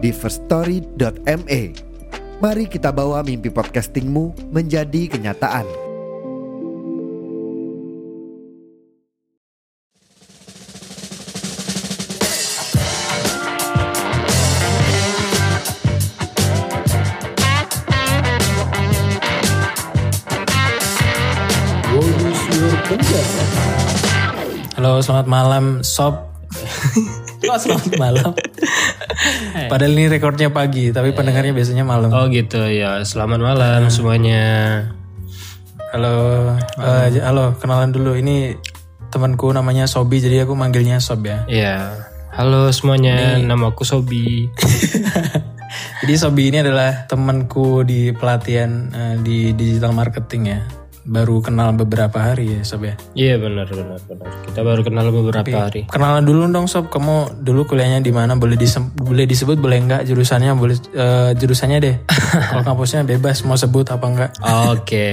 di firststory.me. Mari kita bawa mimpi podcastingmu menjadi kenyataan. Halo, selamat malam, Sob. Kok selamat malam? Padahal ini rekornya pagi, tapi pendengarnya biasanya malam. Oh gitu ya, selamat malam semuanya. Halo, eh, j- halo, kenalan dulu. Ini temanku namanya Sobi, jadi aku manggilnya Sob ya. Ya, halo semuanya, nama aku Sobi. Jadi Sobi ini adalah temanku di pelatihan eh, di digital marketing ya. Baru kenal beberapa hari ya, Sob ya. Iya benar benar benar. Kita baru kenal beberapa hari. Kenalan dulu dong Sob, kamu dulu kuliahnya di mana? Boleh disem- boleh disebut boleh enggak jurusannya? Boleh eh, jurusannya deh. Kalau kampusnya bebas mau sebut apa enggak. Oke,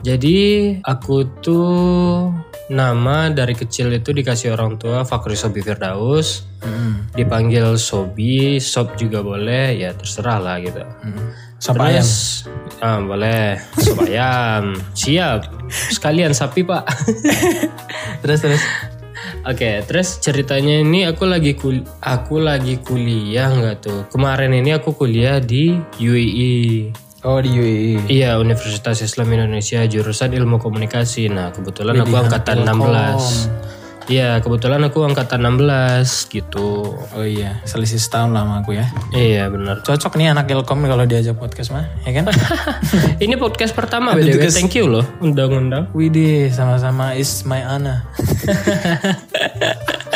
jadi aku tuh nama dari kecil itu dikasih orang tua Fakri Sobi Firdaus. Mm, Dipanggil Sobi, Sob juga boleh, ya terserah lah gitu. mm. Sob ayam. Terus, ah, boleh, Sob ayam, siap. Sekalian sapi pak. Terus terus. Oke, terus ceritanya ini aku lagi kul aku lagi kuliah nggak tuh? Kemarin ini aku kuliah di UII. Oh di UII. Iya, Universitas Islam Indonesia jurusan Ilmu Komunikasi. Nah, kebetulan aku angkatan Ilkom. 16. Iya, kebetulan aku angkatan 16 gitu. Oh iya, selisih setahun lah sama aku ya. Iya, benar. Cocok nih anak Ilkom kalau diajak podcast mah, ya kan? ini podcast pertama BTW. Thank you loh undang-undang. Widih, sama-sama is my Ana.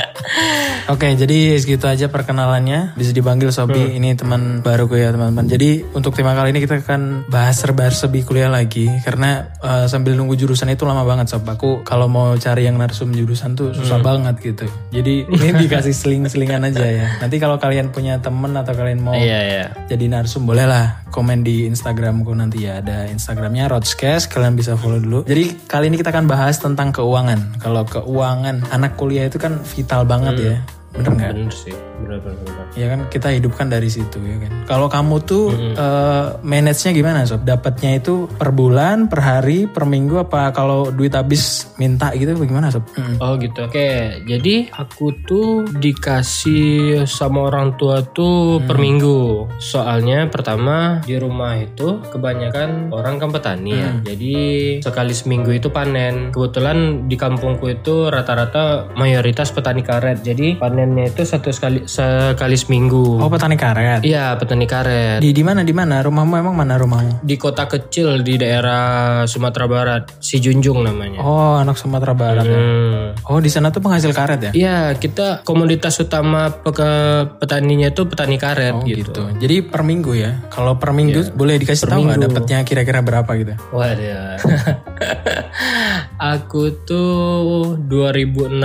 Oke, jadi segitu aja perkenalannya. Bisa dipanggil Sobi. Ini teman baruku ya teman-teman. Jadi untuk tema kali ini kita akan bahas serba-serbi kuliah lagi. Karena eh, sambil nunggu jurusan itu lama banget Sob. Aku kalau mau cari yang narsum jurusan tuh susah banget gitu. Jadi ini dikasih seling-selingan aja ya. Nanti kalau kalian punya temen atau kalian mau Iya, iya. jadi narsum bolehlah komen di Instagramku nanti ya ada Instagramnya Rodscast kalian bisa follow dulu jadi kali ini kita akan bahas tentang keuangan kalau keuangan anak kuliah itu kan vital banget ya bener nggak Bener sih. Bener, bener, bener. ya kan kita hidupkan dari situ ya kan kalau kamu tuh eh, manage-nya gimana sob dapatnya itu per bulan per hari per minggu apa kalau duit habis minta gitu bagaimana sob Mm. Oh gitu. Oke, jadi aku tuh dikasih sama orang tua tuh per minggu. Soalnya pertama di rumah itu kebanyakan orang kan petani ya. Jadi sekali seminggu itu panen. Kebetulan di kampungku itu rata-rata mayoritas petani karet. Jadi panennya itu satu sekali sekali seminggu. oh petani karet Iya, petani karet. di di mana di mana rumahmu emang mana rumahmu Di kota kecil di daerah Sumatera Barat, si Junjung namanya. oh anak Sumatera Barat ya. Hmm. oh di sana tuh penghasil karet ya Iya, kita komoditas utama peke- petaninya itu petani karet Oh gitu. gitu. Jadi per minggu ya. Kalau per minggu boleh dikasih tahu nggak dapatnya kira-kira berapa gitu? Waduh. Aku tuh 2016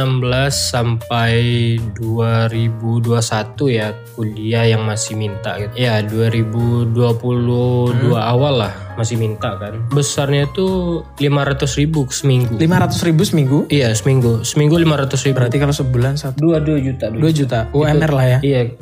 sampai 2021 ya kuliah yang masih minta gitu. Ya 2022 awal lah masih minta kan. Besarnya tuh 500 ribu seminggu. 500 ribu seminggu. Iya seminggu. Seminggu 500 ribu. Berarti kalau sebulan satu Dua dua juta. dua 2 juta UMR lah ya. Iya.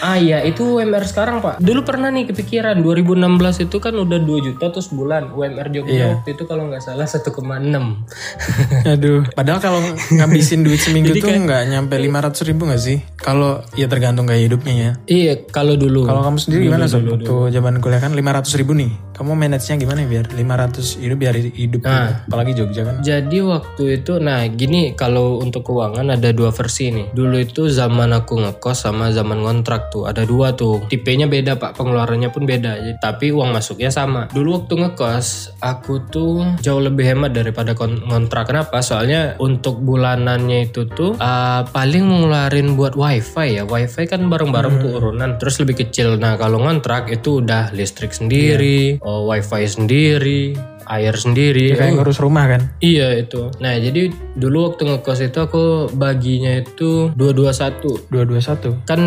ah iya itu UMR sekarang pak. Dulu pernah nih kepikiran 2016 itu kan udah 2 juta terus bulan UMR Jogja Iya. waktu itu kalau nggak salah 1,6. Aduh. Padahal kalau ngabisin duit seminggu tuh nggak nyampe 500 ribu nggak sih? Kalau ya tergantung gaya hidupnya ya. iya kalau dulu. Kalau kamu sendiri gimana sob? Waktu zaman kuliah kan 500 ribu nih. Kamu manage-nya gimana ya biar 500 hidup biar hidup gitu. Apalagi Jogja kan. Jadi waktu itu, nah gini kalau untuk keuangan ada dua versi nih. Dulu itu zaman aku ngekos sama zaman kontrak tuh ada dua tuh. Tipenya beda pak, pengeluarannya pun beda. Jadi, tapi uang masuknya sama. Dulu waktu ngekos, aku tuh jauh lebih hemat daripada kon- kontrak. Kenapa? Soalnya untuk bulanannya itu tuh uh, paling ngeluarin buat wifi ya wifi kan bareng-bareng tuh urunan terus lebih kecil nah kalau ngontrak itu udah listrik sendiri oh, wifi sendiri air sendiri. Kayak ngurus rumah kan. iya itu. Nah jadi dulu waktu ngekos itu aku baginya itu 221 221. kan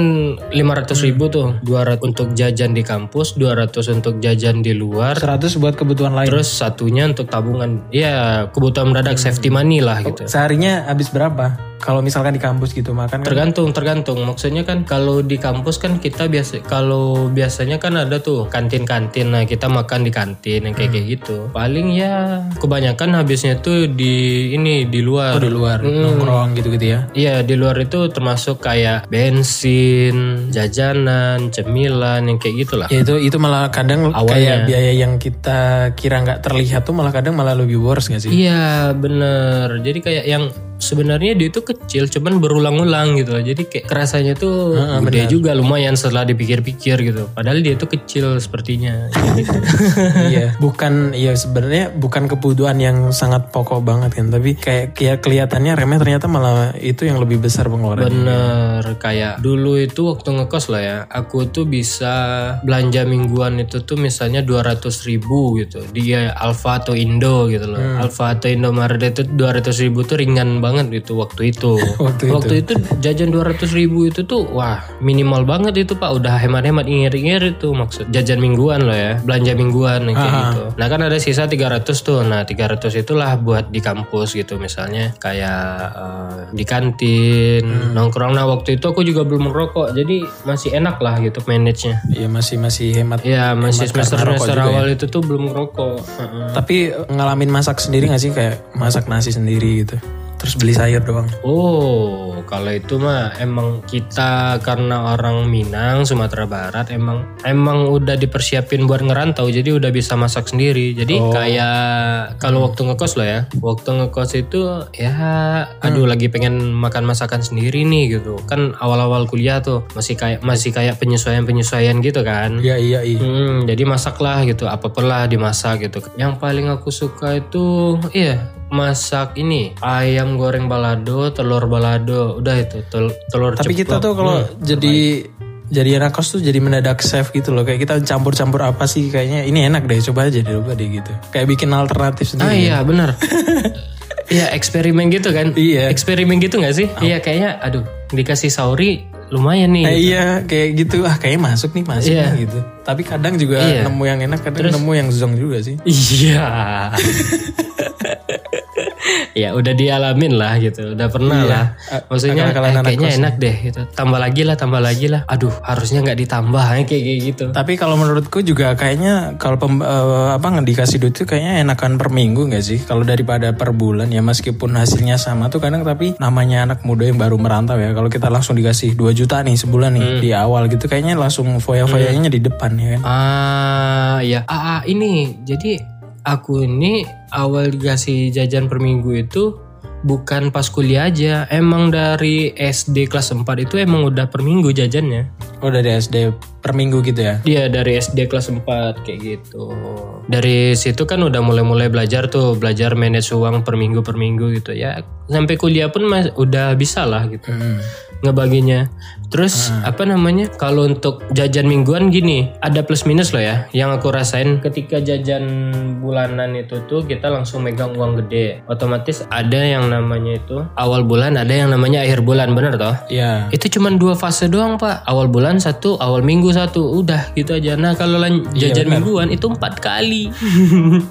500 ribu tuh. 200 untuk jajan di kampus 200 untuk jajan di luar. 100 buat kebutuhan lain. terus satunya untuk tabungan. Ya kebutuhan mendadak safety money lah gitu. Seharinya habis berapa? Kalau misalkan di kampus gitu makan kan tergantung tergantung maksudnya kan kalau di kampus kan kita biasa kalau biasanya kan ada tuh kantin-kantin nah kita makan di kantin yang kayak kayak gitu paling ya kebanyakan habisnya tuh di ini di luar Oh, di luar nongkrong gitu-gitu ya. Iya di luar itu termasuk kayak bensin, jajanan, cemilan yang kayak gitulah. Ya itu itu malah kadang kayak biaya yang kita kira nggak terlihat tuh malah kadang malah lebih worse gak sih? Iya bener. Jadi kayak yang sebenarnya dia itu kecil, cuman berulang-ulang gitu. Jadi kayak kerasanya tuh gede juga lumayan setelah dipikir-pikir gitu. Padahal dia itu kecil sepertinya. iya, bukan ya sebenarnya bukan kebutuhan yang sangat pokok banget kan, tapi kayak kayak kelihatannya remeh ternyata malah itu yang lebih besar pengeluaran. Bener kayak dulu itu waktu ngekos lah ya, aku tuh bisa belanja mingguan itu tuh misalnya 200 ribu gitu. Dia Alfa atau Indo gitu loh. Alfa atau Indomaret itu 200 ribu tuh ringan banget itu waktu itu. Waktu itu. jajan 200 ribu itu tuh wah minimal banget itu pak. Udah hemat-hemat ingir-ingir itu maksud jajan mingguan loh ya, belanja mingguan kayak gitu. Nah kan ada sisa 300 tuh. Nah 300 itulah buat di kampus gitu misalnya kayak eh, di kantin nongkrong. Nah waktu itu aku juga belum merokok, jadi masih enak lah gitu manage-nya. Iya masih masih hemat. Ya masih Hemat semester karena rokok semester juga awal itu tuh belum ngerokok. Heeh. Tapi ngalamin masak sendiri gak sih kayak masak nasi sendiri gitu? Terus beli sayur doang. Oh, kalau itu mah emang kita karena orang Minang, Sumatera Barat emang emang udah dipersiapin buat ngerantau, jadi udah bisa masak sendiri. Jadi kayak kalau waktu ngekos loh ya, waktu ngekos itu ya, aduh lagi pengen makan masakan sendiri nih gitu. Kan awal-awal kuliah tuh masih kayak masih kayak penyesuaian-penyesuaian gitu kan. Iya iya iya. Hmm, jadi masaklah gitu, apa pun lah dimasak gitu. Yang paling aku suka itu, iya masak ini ayam goreng balado, telur balado, udah itu tel- telur Tapi ceplok. kita tuh kalau jadi jadi anak kos tuh jadi mendadak chef gitu loh kayak kita campur-campur apa sih kayaknya ini enak deh coba aja deh coba deh gitu kayak bikin alternatif Ah sendiri iya benar. Iya eksperimen gitu kan? Iya. Eksperimen gitu gak sih? Iya kayaknya, aduh dikasih sauri lumayan nih. Eh, iya kayak gitu ah kayaknya masuk nih masuk Iya. nih gitu tapi kadang juga Iya. nemu yang enak kadang nemu yang zong juga sih Iya. ya udah dialamin lah gitu, udah pernah lah. Maksudnya akal-akalan eh, anak kayaknya enak deh gitu. Tambah lagi lah, tambah lagi lah. Aduh, harusnya nggak ditambah kayak kayak gitu. tapi kalau menurutku juga kayaknya kalau pem- eh, apa nggak dikasih duit tuh kayaknya enakan per minggu nggak sih kalau daripada per bulan ya meskipun hasilnya sama tuh kadang tapi namanya anak muda yang baru merantau ya kalau kita langsung dikasih 2 juta nih sebulan nih di awal gitu kayaknya langsung foya-foyanya di depan ya kan Ah, ya. Ah, ah, ini. Jadi aku ini awal dikasih jajan per minggu itu bukan pas kuliah aja. Emang dari SD kelas 4 itu emang udah per minggu jajannya. oh dari SD per minggu gitu ya Iya dari SD kelas 4 kayak gitu. Dari situ kan udah mulai-mulai belajar tuh, belajar manage uang per minggu per minggu gitu ya. Sampai kuliah pun mas, udah bisa lah gitu Hmm. Ngebaginya. Terus apa namanya? Kalau untuk jajan mingguan gini, ada plus minus loh ya. Yang aku rasain ketika jajan bulanan itu tuh kita langsung megang uang gede. Otomatis ada yang namanya itu awal bulan, ada yang namanya akhir bulan, bener toh? ya Itu cuman dua fase doang pak Awal bulan satu Awal minggu satu Udah gitu aja Nah kalau lan- jajan mingguan Itu empat kali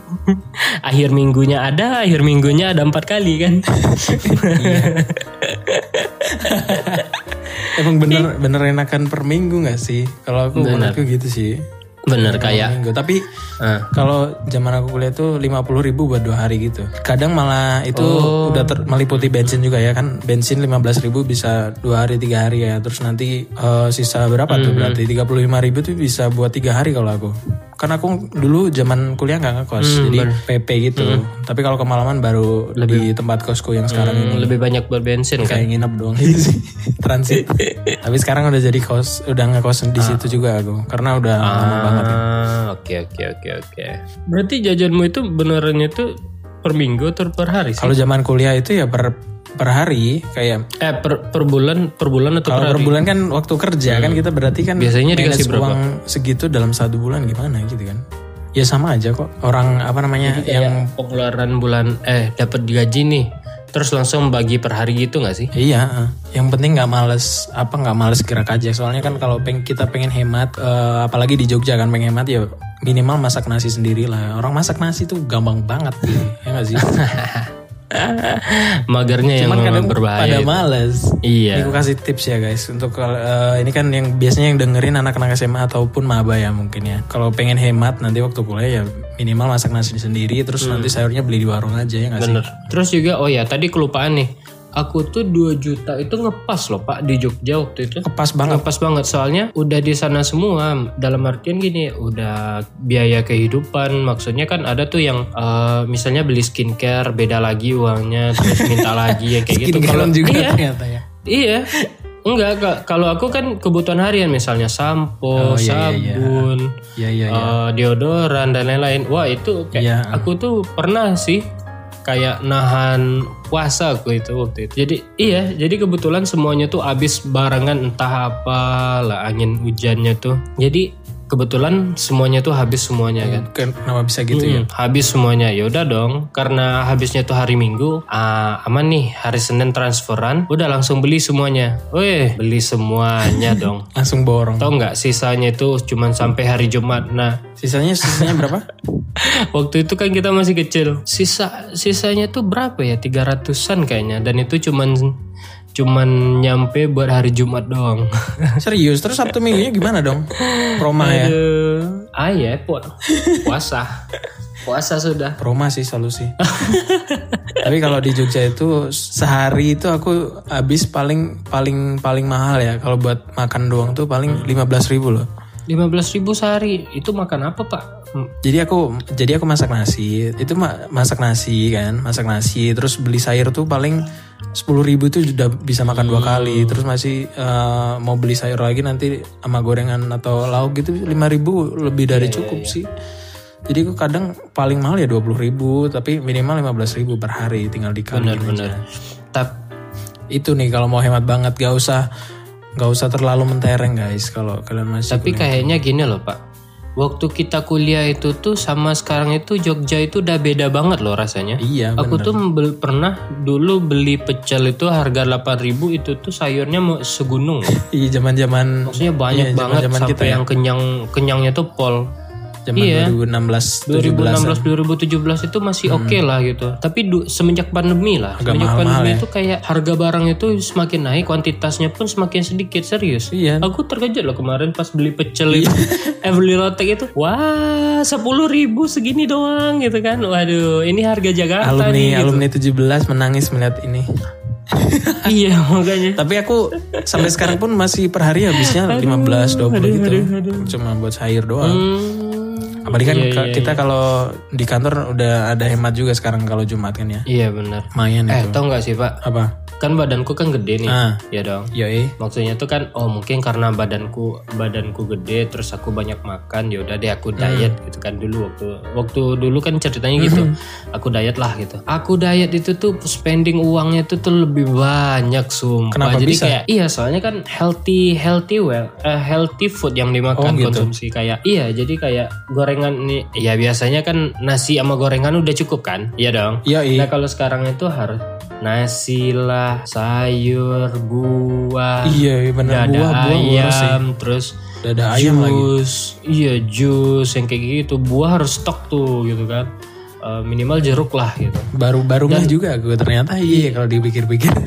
Akhir minggunya ada Akhir minggunya ada empat kali kan emang bener bener enakan per minggu nggak sih kalau aku menurutku gitu sih Bener kayak minggu tapi ah. Kalau zaman aku kuliah tuh 50 ribu buat dua hari gitu. Kadang malah itu Oh. udah ter- meliputi bensin juga ya kan. Bensin 15 ribu bisa dua hari tiga hari ya. Terus nanti eh, sisa berapa tuh Hmm. berarti 35 ribu tuh bisa buat tiga hari kalau aku. Karena aku dulu zaman kuliah nggak ngekos Hmm, jadi PP gitu. Tapi kalau kemalaman baru di tempat kosku yang sekarang ini. Lebih banyak buat bensin kan Kayak nginep doang gitu sih transit. Tapi sekarang udah jadi kos, udah ngekos di situ juga aku. Karena udah lama banget. Ah, Oke oke oke oke Berarti jajanmu itu beneran itu Per minggu atau per hari sih? Kalau zaman kuliah itu ya per per hari kayak Eh per, per bulan per bulan atau kalau per per bulan kan waktu kerja kan kita berarti kan Biasanya dikasih berapa? uang segitu dalam satu bulan gimana gitu kan ya sama aja kok orang apa namanya yang Kayak pengeluaran bulan eh dapat gaji nih. Terus langsung bagi per hari gitu nggak sih? Iya, eh. yang penting nggak males apa nggak males gerak aja. Soalnya kan kalau peng, kita pengen hemat, eh, apalagi di Jogja kan pengen hemat ya minimal masak nasi sendiri lah. Orang masak nasi tuh gampang banget, gitu. ya nggak sih? Magernya yang Cuman kadang memang berbahaya. pada itu. males. Iya. Ini aku kasih tips ya guys untuk kalau eh, ini kan yang biasanya yang dengerin anak-anak SMA ataupun maba ya mungkin ya. Kalau pengen hemat nanti waktu kuliah ya minimal masak nasi sendiri terus nanti sayurnya beli di warung aja ya nggak sih? Hmm. Bener. Terus juga oh ya tadi kelupaan nih. Aku tuh 2 juta itu ngepas loh Pak di Jogja waktu itu. Kepas banget. Ngepas banget soalnya udah di sana semua. Dalam artian gini, udah biaya kehidupan. Maksudnya kan ada tuh yang eh, misalnya beli skincare beda lagi uangnya terus minta lagi ya kayak gitu. Skincare juga iya, ternyata ya. Iya. Enggak, Kak. kalau aku kan kebutuhan harian misalnya sampo, Oh, iya, iya, iya. sabun, Iya iya. iya. eh, deodoran dan lain-lain. Wah, itu kayak Iya. aku tuh pernah sih kayak nahan puasa aku itu waktu itu. Jadi iya, jadi kebetulan semuanya tuh habis barengan entah apa lah angin hujannya tuh. Jadi kebetulan semuanya tuh habis semuanya kan. Ken- Kenapa bisa gitu ya? Hmm, habis semuanya ya udah dong karena habisnya tuh hari minggu ah, aman nih hari senin transferan udah langsung beli semuanya weh beli semuanya dong Langsung borong. tau nggak sisanya itu cuman sampai hari jumat nah Sisanya sisanya berapa? waktu itu kan kita masih kecil sisa sisanya tuh berapa ya 300an kayaknya dan itu cuman cuman nyampe buat hari jumat doang Serius, terus Sabtu minggunya gimana dong? Proma ya? Ah ya pu- puasa puasa sudah Proma sih solusi. Tapi kalau di Jogja itu sehari itu aku habis paling paling paling mahal ya. Kalau buat makan doang tuh paling 15.000 ribu loh. 15.000 ribu sehari itu makan apa pak Hmm, Jadi aku jadi aku masak nasi. Itu ma- masak nasi kan, masak nasi. Terus beli sayur tuh paling 10.000 ribu itu sudah bisa makan dua kali. Terus masih eh, mau beli sayur lagi nanti sama gorengan atau lauk gitu 5.000 ribu lebih dari cukup sih. Jadi aku kadang paling mahal ya 20.000 ribu, tapi minimal 15.000 ribu per hari tinggal dikali bener Tap, itu nih kalau mau hemat banget gak usah gak usah terlalu mentereng guys kalau kalian masih Tapi kayaknya gini loh pak, waktu kita kuliah itu tuh sama sekarang itu Jogja itu udah beda banget loh rasanya. iya Aku tuh bel- pernah dulu beli pecel itu harga 8.000 itu tuh sayurnya mau segunung. iya zaman zaman Maksudnya banyak Iya, banget zaman-zaman sampai kita ya. yang kenyang kenyangnya tuh pol. Zaman Iya. 2016 17 2016 2017 itu masih oke lah gitu. Tapi du- semenjak pandemi lah, Agak semenjak mahal-mahal pandemi ya. itu kayak harga barang itu semakin naik, kuantitasnya pun semakin sedikit serius. Iya. Aku terkejut loh kemarin pas beli pecel itu, eh beli lotek itu, wah sepuluh ribu segini doang gitu kan. Waduh, ini harga Jakarta alumni nih. gitu. alumni 17 menangis melihat ini iya makanya. tapi aku sampai sekarang pun masih per hari habisnya 15 20 gitu cuma buat sayur doang Hmm, apalagi kan iya, iya, kita kalau di kantor udah ada hemat juga sekarang kalau Jumat kan ya Iya benar. lumayan Eh itu tau nggak sih pak? apa Kan badanku kan gede nih, Ah. ya dong. yoi Maksudnya tuh kan oh mungkin karena badanku badanku gede terus aku banyak makan ya udah deh aku diet gitu kan dulu waktu waktu dulu kan ceritanya gitu. Aku diet lah gitu. Aku diet itu tuh spending uangnya itu tuh lebih banyak sumpah. Kenapa Jadi bisa? kayak iya soalnya kan healthy healthy well eh, healthy food yang dimakan Oh, gitu. konsumsi kayak iya jadi kayak gorengan nih ya biasanya kan nasi sama gorengan udah cukup kan? Iya dong. yoi Nah kalau sekarang itu harus nasi lah, sayur, buah, iya bener dada buah buah harus sih ayam, terus dada ayam lagi jus, iya jus yang kayak gitu. Buah harus stok tuh gitu kan. Eh, minimal jeruk lah gitu. baru baru nggak juga gue ternyata iya kalau dipikir-pikir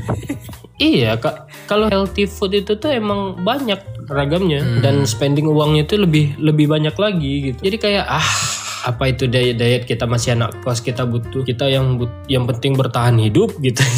Iya kak, kalau healthy food itu tuh emang banyak ragamnya Hmm. dan spending uangnya tuh lebih lebih banyak lagi gitu. Jadi kayak ah apa itu diet diet kita masih anak kos kita butuh kita yang but- yang penting bertahan hidup gitu.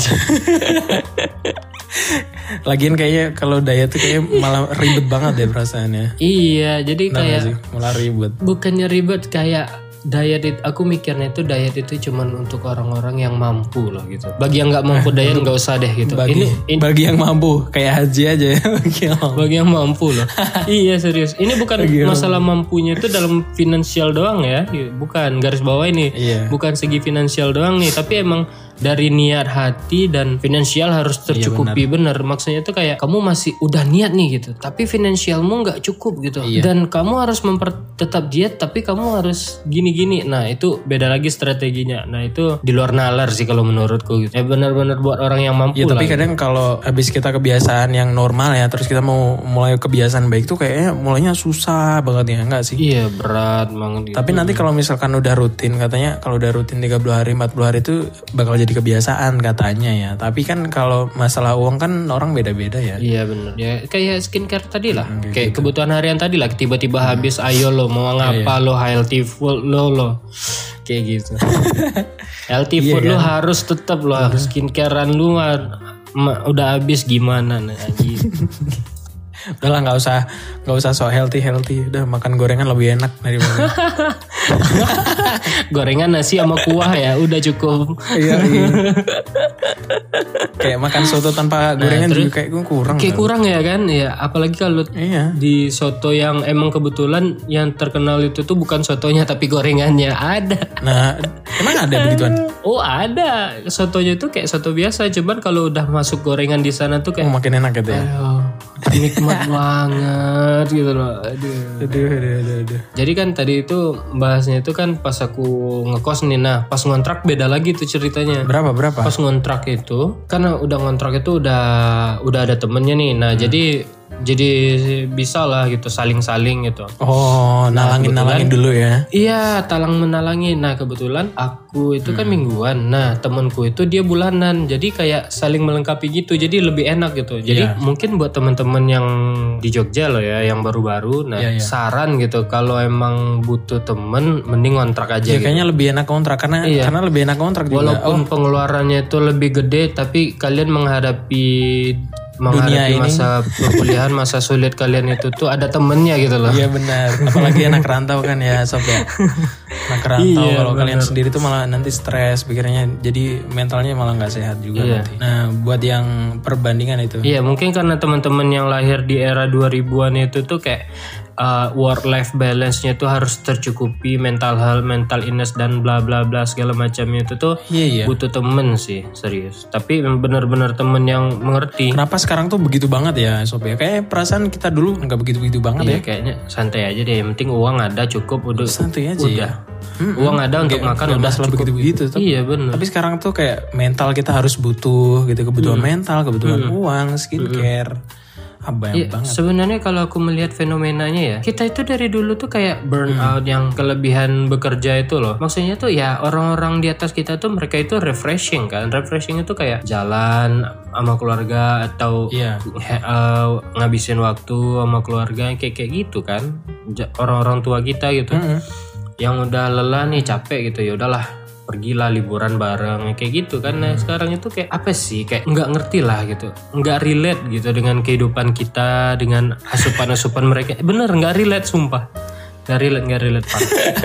lagian kayaknya kalau diet tuh kayak malah ribet banget deh perasaannya. Iya, jadi Nah, kayak sih? Malah ribet. bukannya ribet kayak diet itu aku mikirnya itu diet itu cuman untuk orang-orang yang mampu loh gitu. Bagi yang nggak mampu diet nggak usah deh gitu. bagi Ini ini bagi yang mampu kayak haji aja ya bagi yang mampu. bagi yang mampu loh. iya serius. Ini bukan masalah mampunya itu dalam finansial doang ya. Bukan garis bawah ini. Iya. Bukan segi finansial doang nih, tapi emang dari niat hati dan finansial harus tercukupi bener. Maksudnya itu kayak kamu masih udah niat nih gitu, tapi finansialmu nggak cukup gitu. Dan kamu harus memper tetap diet, tapi kamu harus gini-gini. Nah itu beda lagi strateginya. Nah itu di luar nalar sih kalau menurutku gitu. Ya benar-benar buat orang yang mampu Ya lah. tapi kadang kalau habis kita kebiasaan yang normal ya, terus kita mau mulai kebiasaan baik tuh kayaknya mulainya susah banget ya, enggak sih? Iya berat banget gitu. Tapi nanti kalau misalkan udah rutin, katanya kalau udah rutin 30 hari, 40 hari itu bakal jadi kebiasaan katanya ya. Tapi kan kalau masalah uang kan orang beda-beda ya. Iya bener ya kayak skincare tadi lah Hmm, kayak gitu. kebutuhan harian tadi lah tiba-tiba habis ayo lo mau Iya, ngapa lo healthy food lo lo kayak gitu healthy Iya food lo kan? harus tetap lo harus skincarean lu udah habis gimana nah gitu. Udah lah nggak usah nggak usah so healthy healthy. Udah makan gorengan lebih enak daripada. gorengan nasi sama kuah ya udah cukup iya, iya. kayak makan soto tanpa gorengan juga kayak kurang. kayak kurang ya kan ya apalagi kalau Iya. di soto yang emang kebetulan yang terkenal itu tuh bukan sotonya tapi gorengannya ada Nah, emang ada begituan? Oh ada sotonya tuh kayak soto biasa cuman kalau udah masuk gorengan di sana tuh Oh, kayak makin enak gitu ya. aduh, nikmat banget gitu loh aduh. Aduh, aduh, aduh, aduh. Jadi kan tadi itu bahasnya itu kan pas aku ngekos nih. Nah pas ngontrak beda lagi tuh ceritanya. Berapa berapa? pas ngontrak itu karena udah ngontrak itu udah udah ada temennya nih. Nah jadi jadi bisa lah gitu saling-saling gitu Oh, nalangin nalangin dulu ya. Iya, talang menalangi. Nah, kebetulan aku itu Hmm. kan mingguan. Nah, temanku itu dia bulanan. Jadi kayak saling melengkapi gitu. Jadi lebih enak gitu. Jadi Iya. mungkin buat teman-teman yang di Jogja loh ya, yang baru-baru. Nah, Iya, iya. saran gitu kalau emang butuh temen mending kontrak aja Ya, gitu. kayaknya lebih enak kontrak karena Iya. karena lebih enak kontrak juga. Walaupun pengeluarannya itu lebih gede tapi kalian menghadapi menghadapi ini. masa perkuliahan, masa sulit kalian itu tuh ada temennya gitu loh. Iya benar. Apalagi anak rantau kan ya sob ya. Anak rantau Iya, kalau kalian sendiri tuh malah nanti stres pikirnya jadi mentalnya malah nggak sehat juga Iya. nanti. Nah buat yang perbandingan itu. Iya mungkin karena teman-teman yang lahir di era 2000-an itu tuh kayak uh, work life balance-nya tuh harus tercukupi mental health, mental illness dan bla bla bla segala macamnya itu tuh Iya iya. butuh temen sih serius. Tapi benar-benar temen yang mengerti. Kenapa sekarang tuh begitu banget ya sob ya? Kayak perasaan kita dulu nggak begitu begitu banget Iya ya. kayaknya santai aja deh. Yang penting uang ada cukup udah. Santai aja udah. ya. Mm-mm. Uang ada untuk Nggak- makan udah cukup. begitu begitu tuh. Iya benar. Tapi sekarang tuh kayak mental kita harus butuh gitu kebutuhan mental, kebutuhan uang, skincare, apa yang Iya, banget. sebenarnya kalau aku melihat fenomenanya ya, kita itu dari dulu tuh kayak burnout yang kelebihan bekerja itu loh. Maksudnya tuh ya orang-orang di atas kita tuh mereka itu refreshing kan. Refreshing itu kayak jalan sama keluarga atau Iya. he- eh, ngabisin waktu sama keluarga kayak kayak gitu kan. Orang-orang tua kita gitu. Mm-mm. Yang udah lelah nih capek gitu ya udahlah pergilah liburan bareng kayak gitu kan. Nah sekarang itu kayak apa sih? Kayak nggak ngerti lah gitu. Nggak relate gitu dengan kehidupan kita dengan asupan-asupan mereka. Bener nggak relate sumpah. Nggak relate nggak relate pak.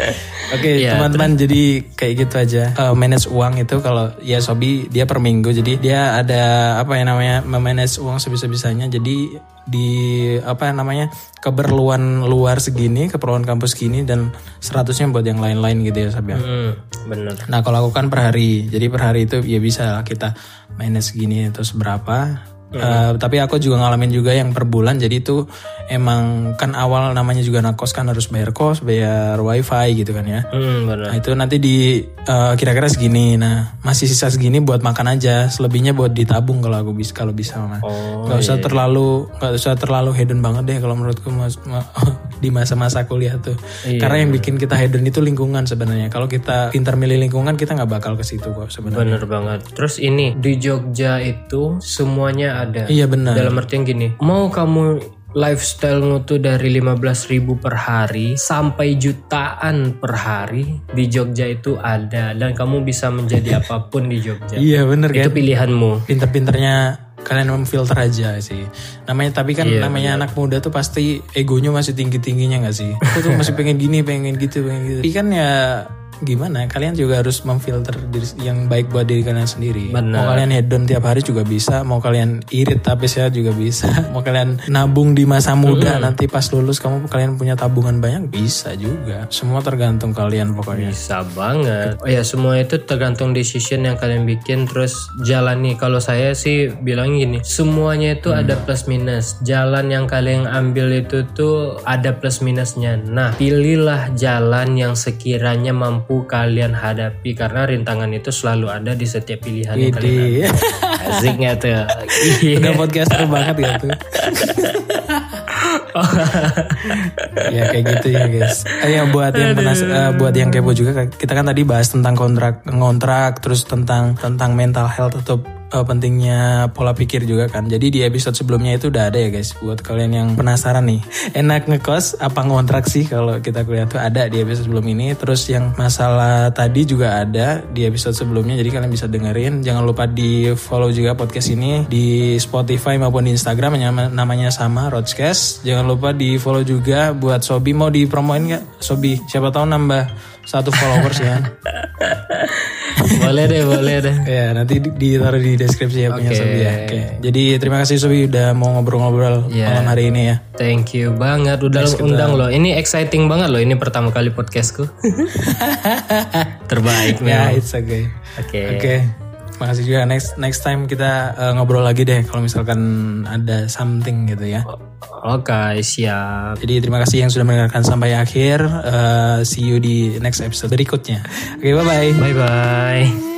Oke Iya, teman-teman jadi kayak gitu aja. Eh, manage uang itu kalau ya Sobi dia per minggu. Jadi dia ada apa ya namanya memanage uang sebisa-bisanya. Jadi di apa namanya keperluan luar segini keperluan kampus segini dan seratusnya buat yang lain-lain gitu ya Sobi ya. hmm, bener Nah kalau aku kan per hari jadi per hari itu ya bisa lah kita manage segini terus Eh, tapi aku juga ngalamin juga yang per bulan jadi itu emang kan awal namanya juga anak kos kan harus bayar kos bayar wifi gitu kan ya hmm, bener Nah itu nanti di eh, kira-kira segini. Nah masih sisa segini buat makan aja. Selebihnya buat ditabung kalau aku bisa kalau bisa mah. oh Gak usah terlalu nggak usah terlalu hedon banget deh kalau menurutku mas, ma- di masa-masa kuliah tuh. Iya. Karena yang bikin kita hedon itu lingkungan sebenarnya. Kalau kita pintar milih lingkungan kita nggak bakal ke situ kok sebenarnya. bener banget terus ini di Jogja itu semuanya ada Iya benar. dalam artian gini mau kamu lifestyle tuh dari 15.000 per hari sampai jutaan per hari di Jogja itu ada dan kamu bisa menjadi apa pun di Jogja Iya bener itu kan. pilihanmu Pinter-pinternya kalian memfilter aja sih. Namanya tapi kan Iya, namanya anak muda tuh pasti egonya masih tinggi tingginya nggak sih? Aku tuh masih pengen gini, pengen gitu, pengen gitu. Tapi kan ya gimana? Kalian juga harus memfilter diri, yang baik buat diri kalian sendiri. Benar. Mau kalian hedon tiap hari juga bisa, mau kalian irit tapi sehat juga bisa, mau kalian nabung di masa muda nanti pas lulus kamu kalian punya tabungan banyak bisa juga. Semua tergantung kalian pokoknya. Bisa banget. Oh ya semua itu tergantung decision yang kalian bikin terus jalani. Kalau saya sih bilang gini, semuanya itu ada plus minus. Jalan yang kalian ambil itu tuh ada plus minusnya. Nah, pilihlah jalan yang sekiranya mampu kalian hadapi karena rintangan itu selalu ada di setiap pilihan yang kalian Asik nggak tuh? Udah podcaster banget gitu. ya kayak gitu ya guys. Eh, ya buat yang penas eh, buat yang kepo juga kita kan tadi bahas tentang kontrak ngontrak terus tentang tentang mental health atau eh, pentingnya pola pikir juga kan. Jadi di episode sebelumnya itu udah ada ya guys buat kalian yang penasaran nih. Enak ngekos apa ngontrak sih kalau kita kuliah tuh ada di episode sebelum ini. Terus yang masalah tadi juga ada di episode sebelumnya jadi kalian bisa dengerin. Jangan lupa di follow juga podcast ini di Spotify maupun di Instagram nama- namanya sama Rodscast. Jangan lupa di follow juga buat Sobi mau dipromoin nggak Sobi? Siapa tahu nambah satu followers ya. boleh deh, boleh deh. Ya nanti di- ditaruh di deskripsi ya punya Oke. Sobi ya. Oke. Jadi terima kasih Sobi udah mau ngobrol-ngobrol Ya. malam hari ini ya. Thank you banget udah undang loh. Ini exciting banget loh. Ini pertama kali podcastku. Terbaik Ya, memang. it's okay. Oke. Oke. Makasih juga next next time kita uh, ngobrol lagi deh kalau misalkan ada something gitu ya. Oke, siap. Jadi terima kasih yang sudah mendengarkan sampai akhir. Uh, see you di next episode berikutnya. Oke, bye bye. Bye bye.